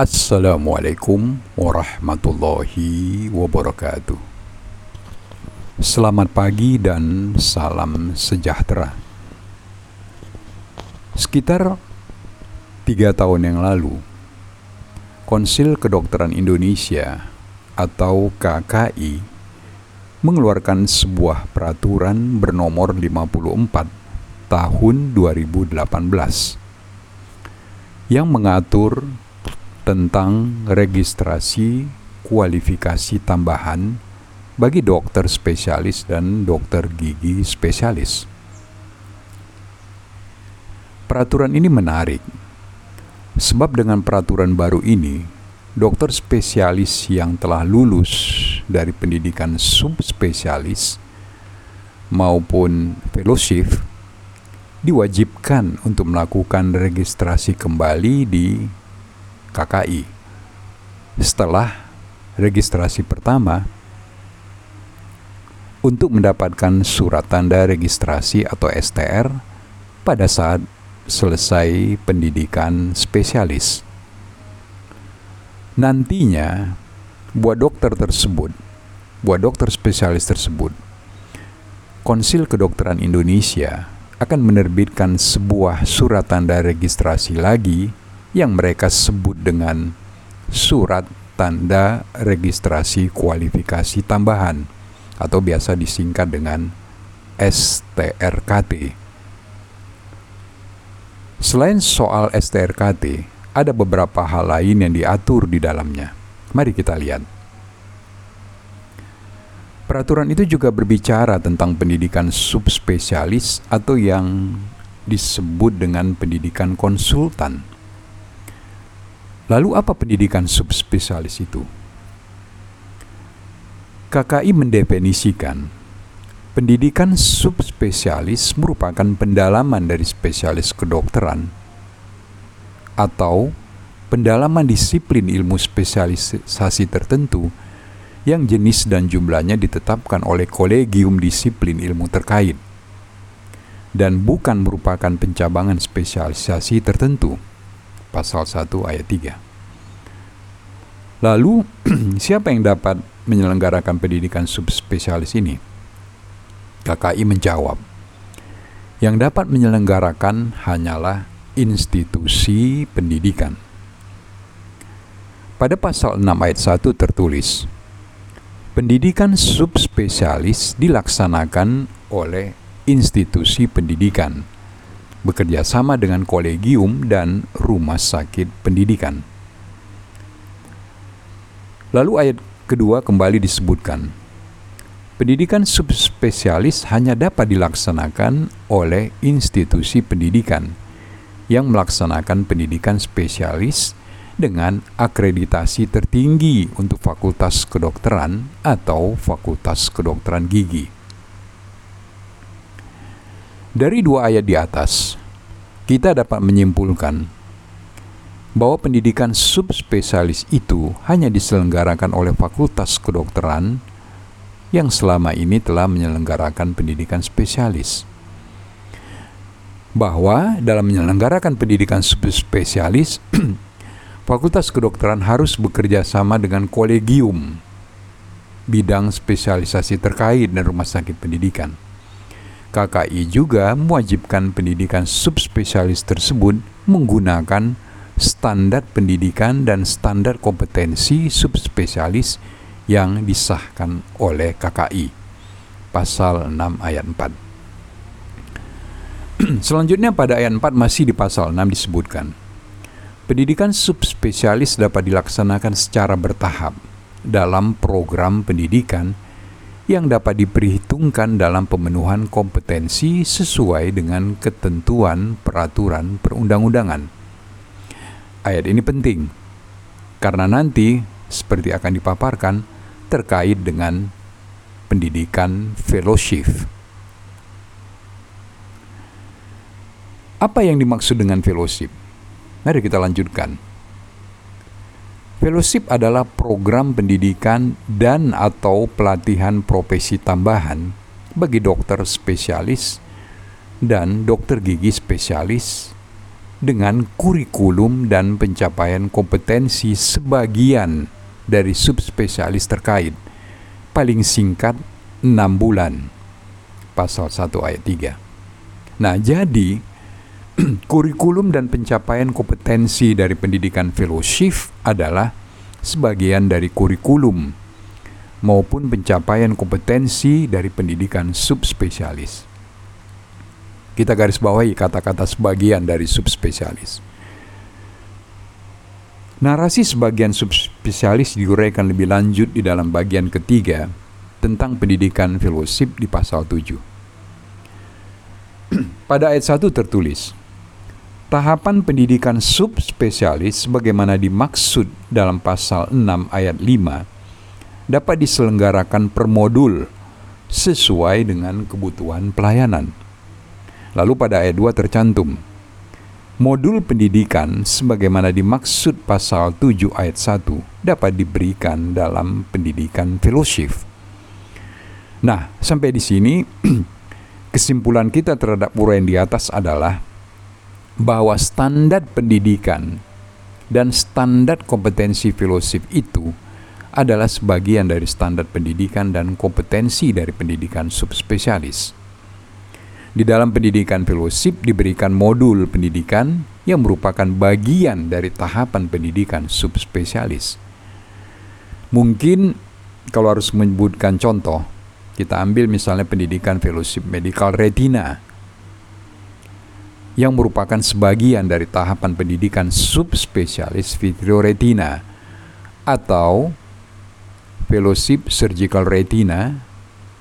Assalamualaikum warahmatullahi wabarakatuh. Selamat pagi dan salam sejahtera. Sekitar tiga tahun yang lalu, Konsil Kedokteran Indonesia atau KKI mengeluarkan sebuah peraturan bernomor 54 tahun 2018 yang mengatur tentang registrasi kualifikasi tambahan bagi dokter spesialis dan dokter gigi spesialis. Peraturan ini menarik, sebab dengan peraturan baru ini, dokter spesialis yang telah lulus dari pendidikan subspesialis maupun fellowship diwajibkan untuk melakukan registrasi kembali di KKI. Setelah registrasi pertama, untuk mendapatkan surat tanda registrasi atau STR pada saat selesai pendidikan spesialis. Nantinya, buat dokter tersebut, buat dokter spesialis tersebut, Konsil Kedokteran Indonesia akan menerbitkan sebuah surat tanda registrasi lagi yang mereka sebut dengan Surat Tanda Registrasi Kualifikasi Tambahan atau biasa disingkat dengan STRKT. Selain soal STRKT, ada beberapa hal lain yang diatur di dalamnya. Mari kita lihat. Peraturan itu juga berbicara tentang pendidikan subspesialis atau yang disebut dengan pendidikan konsultan. Lalu apa pendidikan subspesialis itu? KKI mendefinisikan pendidikan subspesialis merupakan pendalaman dari spesialis kedokteran atau pendalaman disiplin ilmu spesialisasi tertentu yang jenis dan jumlahnya ditetapkan oleh kolegium disiplin ilmu terkait dan bukan merupakan pencabangan spesialisasi tertentu pasal 1 ayat 3. Lalu, siapa yang dapat menyelenggarakan pendidikan subspesialis ini? KKI menjawab, yang dapat menyelenggarakan hanyalah institusi pendidikan. Pada pasal 6 ayat 1 tertulis, pendidikan subspesialis dilaksanakan oleh institusi pendidikan bekerja sama dengan kolegium dan rumah sakit pendidikan. Lalu ayat kedua kembali disebutkan, pendidikan subspesialis hanya dapat dilaksanakan oleh institusi pendidikan yang melaksanakan pendidikan spesialis dengan akreditasi tertinggi untuk fakultas kedokteran atau fakultas kedokteran gigi. Dari dua ayat di atas, kita dapat menyimpulkan bahwa pendidikan subspesialis itu hanya diselenggarakan oleh Fakultas Kedokteran yang selama ini telah menyelenggarakan pendidikan spesialis. Bahwa dalam menyelenggarakan pendidikan subspesialis, Fakultas Kedokteran harus bekerja sama dengan kolegium bidang spesialisasi terkait dan rumah sakit pendidikan. KKI juga mewajibkan pendidikan subspesialis tersebut menggunakan standar pendidikan dan standar kompetensi subspesialis yang disahkan oleh KKI. Pasal 6 ayat 4. Selanjutnya pada ayat 4 masih di pasal 6 disebutkan. Pendidikan subspesialis dapat dilaksanakan secara bertahap dalam program pendidikan yang dapat diperhitungkan dalam pemenuhan kompetensi sesuai dengan ketentuan peraturan perundang-undangan. Ayat ini penting karena nanti seperti akan dipaparkan terkait dengan pendidikan fellowship. Apa yang dimaksud dengan fellowship? Mari kita lanjutkan. Fellowship adalah program pendidikan dan atau pelatihan profesi tambahan bagi dokter spesialis dan dokter gigi spesialis dengan kurikulum dan pencapaian kompetensi sebagian dari subspesialis terkait. Paling singkat 6 bulan. Pasal 1 ayat 3. Nah, jadi kurikulum dan pencapaian kompetensi dari pendidikan fellowship adalah sebagian dari kurikulum maupun pencapaian kompetensi dari pendidikan subspesialis. Kita garis bawahi kata-kata sebagian dari subspesialis. Narasi sebagian subspesialis diuraikan lebih lanjut di dalam bagian ketiga tentang pendidikan fellowship di pasal 7. Pada ayat 1 tertulis, Tahapan pendidikan subspesialis sebagaimana dimaksud dalam pasal 6 ayat 5 dapat diselenggarakan per modul sesuai dengan kebutuhan pelayanan. Lalu pada ayat 2 tercantum, modul pendidikan sebagaimana dimaksud pasal 7 ayat 1 dapat diberikan dalam pendidikan fellowship. Nah, sampai di sini kesimpulan kita terhadap uraian di atas adalah bahwa standar pendidikan dan standar kompetensi fellowship itu adalah sebagian dari standar pendidikan dan kompetensi dari pendidikan subspesialis. Di dalam pendidikan fellowship diberikan modul pendidikan yang merupakan bagian dari tahapan pendidikan subspesialis. Mungkin kalau harus menyebutkan contoh, kita ambil misalnya pendidikan fellowship medical retina yang merupakan sebagian dari tahapan pendidikan subspesialis vitreoretina atau fellowship surgical retina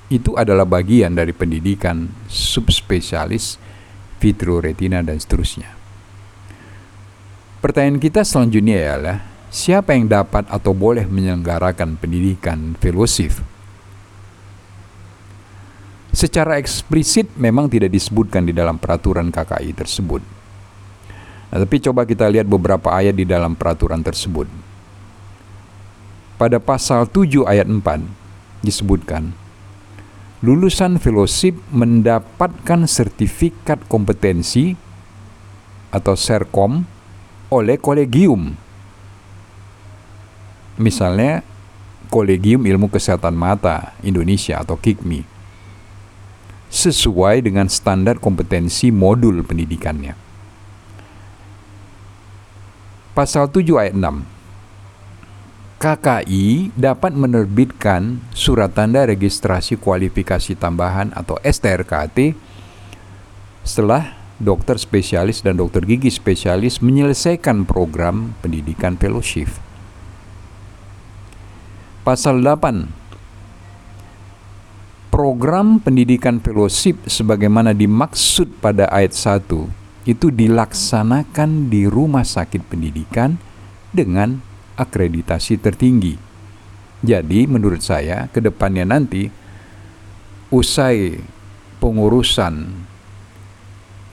itu adalah bagian dari pendidikan subspesialis vitreoretina dan seterusnya. Pertanyaan kita selanjutnya ialah siapa yang dapat atau boleh menyelenggarakan pendidikan fellowship? Secara eksplisit memang tidak disebutkan di dalam peraturan KKI tersebut. Nah, tapi coba kita lihat beberapa ayat di dalam peraturan tersebut. Pada pasal 7 ayat 4 disebutkan, lulusan fellowship mendapatkan sertifikat kompetensi atau serkom oleh kolegium. Misalnya Kolegium Ilmu Kesehatan Mata Indonesia atau KIKMI sesuai dengan standar kompetensi modul pendidikannya. Pasal 7 ayat 6 KKI dapat menerbitkan surat tanda registrasi kualifikasi tambahan atau STRKT setelah dokter spesialis dan dokter gigi spesialis menyelesaikan program pendidikan fellowship. Pasal 8 Program pendidikan fellowship sebagaimana dimaksud pada ayat 1 itu dilaksanakan di rumah sakit pendidikan dengan akreditasi tertinggi. Jadi menurut saya ke depannya nanti usai pengurusan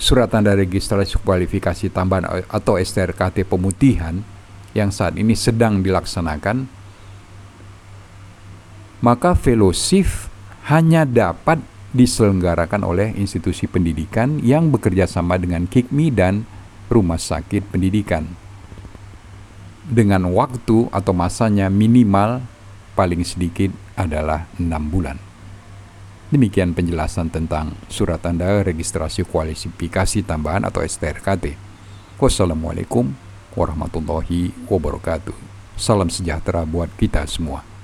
surat tanda registrasi kualifikasi tambahan atau STRKT pemutihan yang saat ini sedang dilaksanakan maka fellowship hanya dapat diselenggarakan oleh institusi pendidikan yang bekerja sama dengan KIKMI dan rumah sakit pendidikan dengan waktu atau masanya minimal paling sedikit adalah enam bulan. Demikian penjelasan tentang surat tanda registrasi kualifikasi tambahan atau STRKT. Wassalamualaikum warahmatullahi wabarakatuh. Salam sejahtera buat kita semua.